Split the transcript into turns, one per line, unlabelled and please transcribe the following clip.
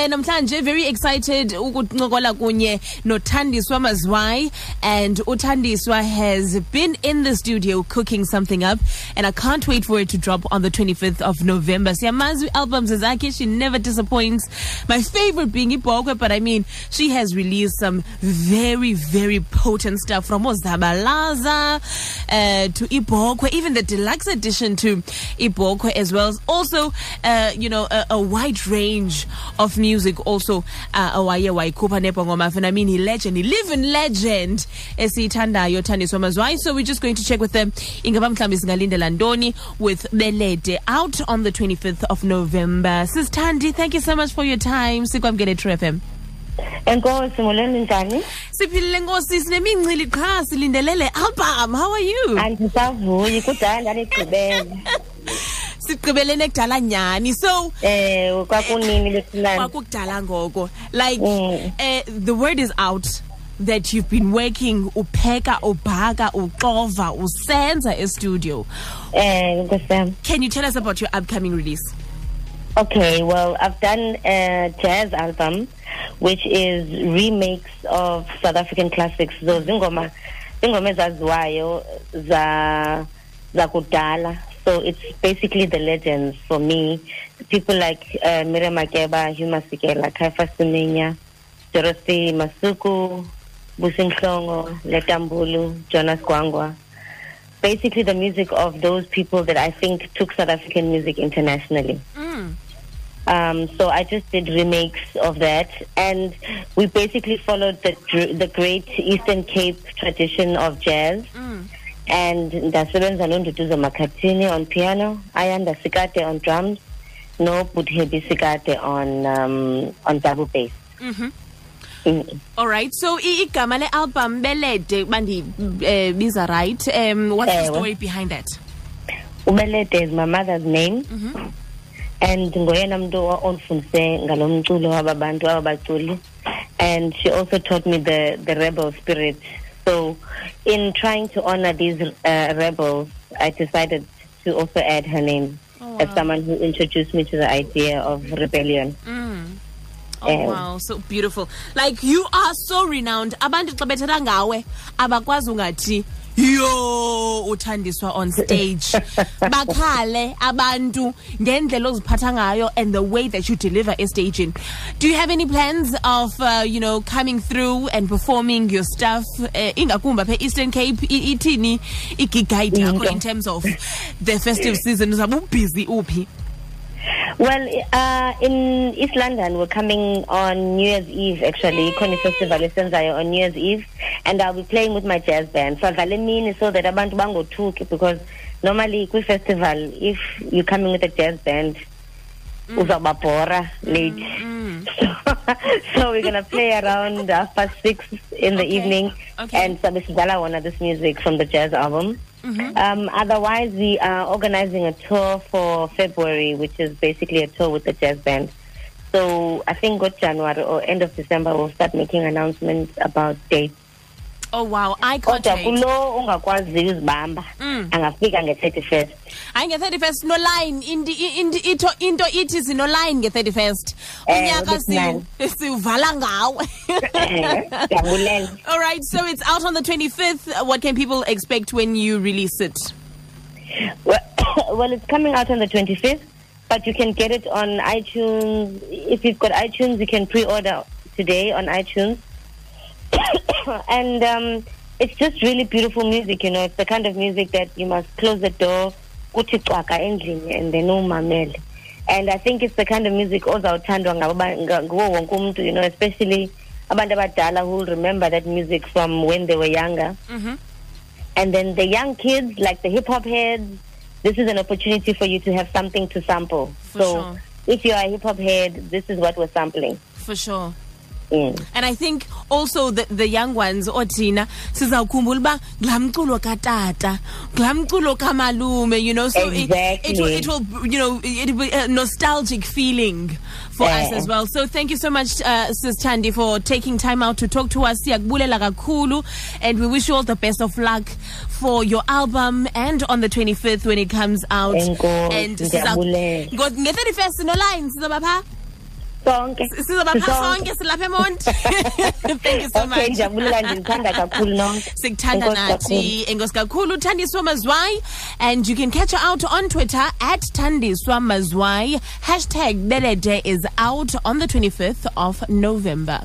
eh namhlanje very excited ukuncokola kunye nothandiswa mazwai. And uthandiswa has been in the studio cooking something up. And i can't wait for it to drop on the 25th of november. Siyamazi albums zakhe she never disappoints. My favorite being ibhokwe but i mean she has released some very very potent stuff from ozabalaza uh, to ibhokwe even the deluxe edition to ibhokwe as well. Also uh, you know a, a wide range of music also uh, awaye wayikhupha nebhongoma and i mean legend living legend esiyithandayo thandiswa mazwai. So we're just going to check with them. Ingaba mhlawumbi singalindela ntoni with belede out on the 25th of november. Sis Thandi, thank you so much for your time. Sikwamkele true fm
enkosi molweni njani?
Siphilile nkosi. Sinemincili qha silindelele. Album how are you?
Andisavuyi kudala ndanigqibele
sigqibelene kudala nyani. So
eh kwakunini besilana
kwakukudala ngoko. Like
Mm.
eh, the word is out that you've been working upheka ubhaka uxova usenza estudio.
Eh
can you tell us about your upcoming release?
Okay well i've done a jazz album which is remakes of south african classics. So zingoma zingoma ezaziwayo za zakudala so it's basically the legends for me people like uh, Miriam Makeba, Hugh Masekela, Caiphus Dorothy Masuka, Businhlongo, Letta Mbulu, Jonas Gwangwa. Basically the music of those people that I think took South African music internationally.
mm.
Um, so I just did remakes of that, and we basically followed the the great Eastern Cape tradition of jazz.
Mm.
And ndasebenza nonduduzo Makhathini on piano, Ayanda Sikade on drums, no Budhebi Sikate on um, on double bass.
Mhm.
Mm.
all right so i- igama le-album belede bandibiza right um what's the
Ewe.
story behind that
Ubelede is my mother's name.
Mhm.
and ngoyena muntu ondifundise ngalo mculo wababantu ababaculi and she also taught me the the rebel spirit so in trying to honor these uh, rebels i decided to also add her name
Oh,
as someone who introduced me to the idea of rebellion
Mm. Oh
Eh.
wow, so beautiful. Like you are so renowned. Abantu xa bethetha ngawe abakwazi ungathi yo uthandiswa on stage. Bakhale abantu ngendlela oziphatha ngayo and the way that you deliver estaging. Do you have any plans of uh, you know coming through and performing your stuff uh, ingakumba phe Eastern Cape ithini igig yakho in terms of the festive season uzabe busy uphi?
Well uh, in east london we're coming on new year's eve actually. Koni festival esenzayo on new year's eve. And i'll be playing with my jazz band. So adlala emini so that abantu bangothuki because normally kwi-festival if you're coming with a jazz band mm. uzawubabhora mm, late. Mm. so we're gonna play around half past six in the
Okay.
evening.
Okay.
and sabe sidlala wona this music from the jazz album um, otherwise, we are organizing a tour for February, which is basically a tour with the jazz band. So I think what January or end of December we'll start making announcements about dates.
Oh wow, I can't
Kodwa kulo ungakwaziyo uzibamba
Mm.
angafika nge-31st.
hayi nge-31st no line into, into, ithi sino line nge-31st
Eh,
unyaka siwuvala ngawe
Siyabulela.
all right so it's out on the 25th what can people expect when you release it
Well, well, it's coming out on the 25th, but you can get it on iTunes. If you've got iTunes, you can pre-order today on iTunes. and um, it's just really beautiful music, you know. It's the kind of music that you must close the door, kuthi cwaka endlini, and then umamele. And I think it's the kind of music ozawuthandwa nguwo wonke umuntu, you know, especially abantu abadala who will remember that music from when they were younger.
Mhm.
And then the young kids, like the hip hop heads, this is an opportunity for you to have something to sample.
For
so
sure.
if you're a hip hop head, this is what we're sampling.
for sure
Mm.
and i think also the, the young ones othina sizawukhumbula uba ngulaa mculo katata ngulaa mculo kamalume you know so it, it, will, it will you know it will be a nostalgic feeling for us as well. So thank you so much uh, sis Thandi for taking time out to talk to us. Siyakubulela kakhulu and we wish you all the best of luck for your album and on the 25th when it comes out. And siza-
ndiyabulela.
ngo- nge-31st no line sizaba phaa
sonke.
Sizobapha sonke. silapha emonti. Thank you so
okay
much.
ndiyabulela ndinithanda kakhulu nonke.
Sikuthanda nathi enkosi kakhulu. Thandiswa mazwai and you can catch her out on twitter at thandiswa mazwai. Hashtag belede is out on the 25th of november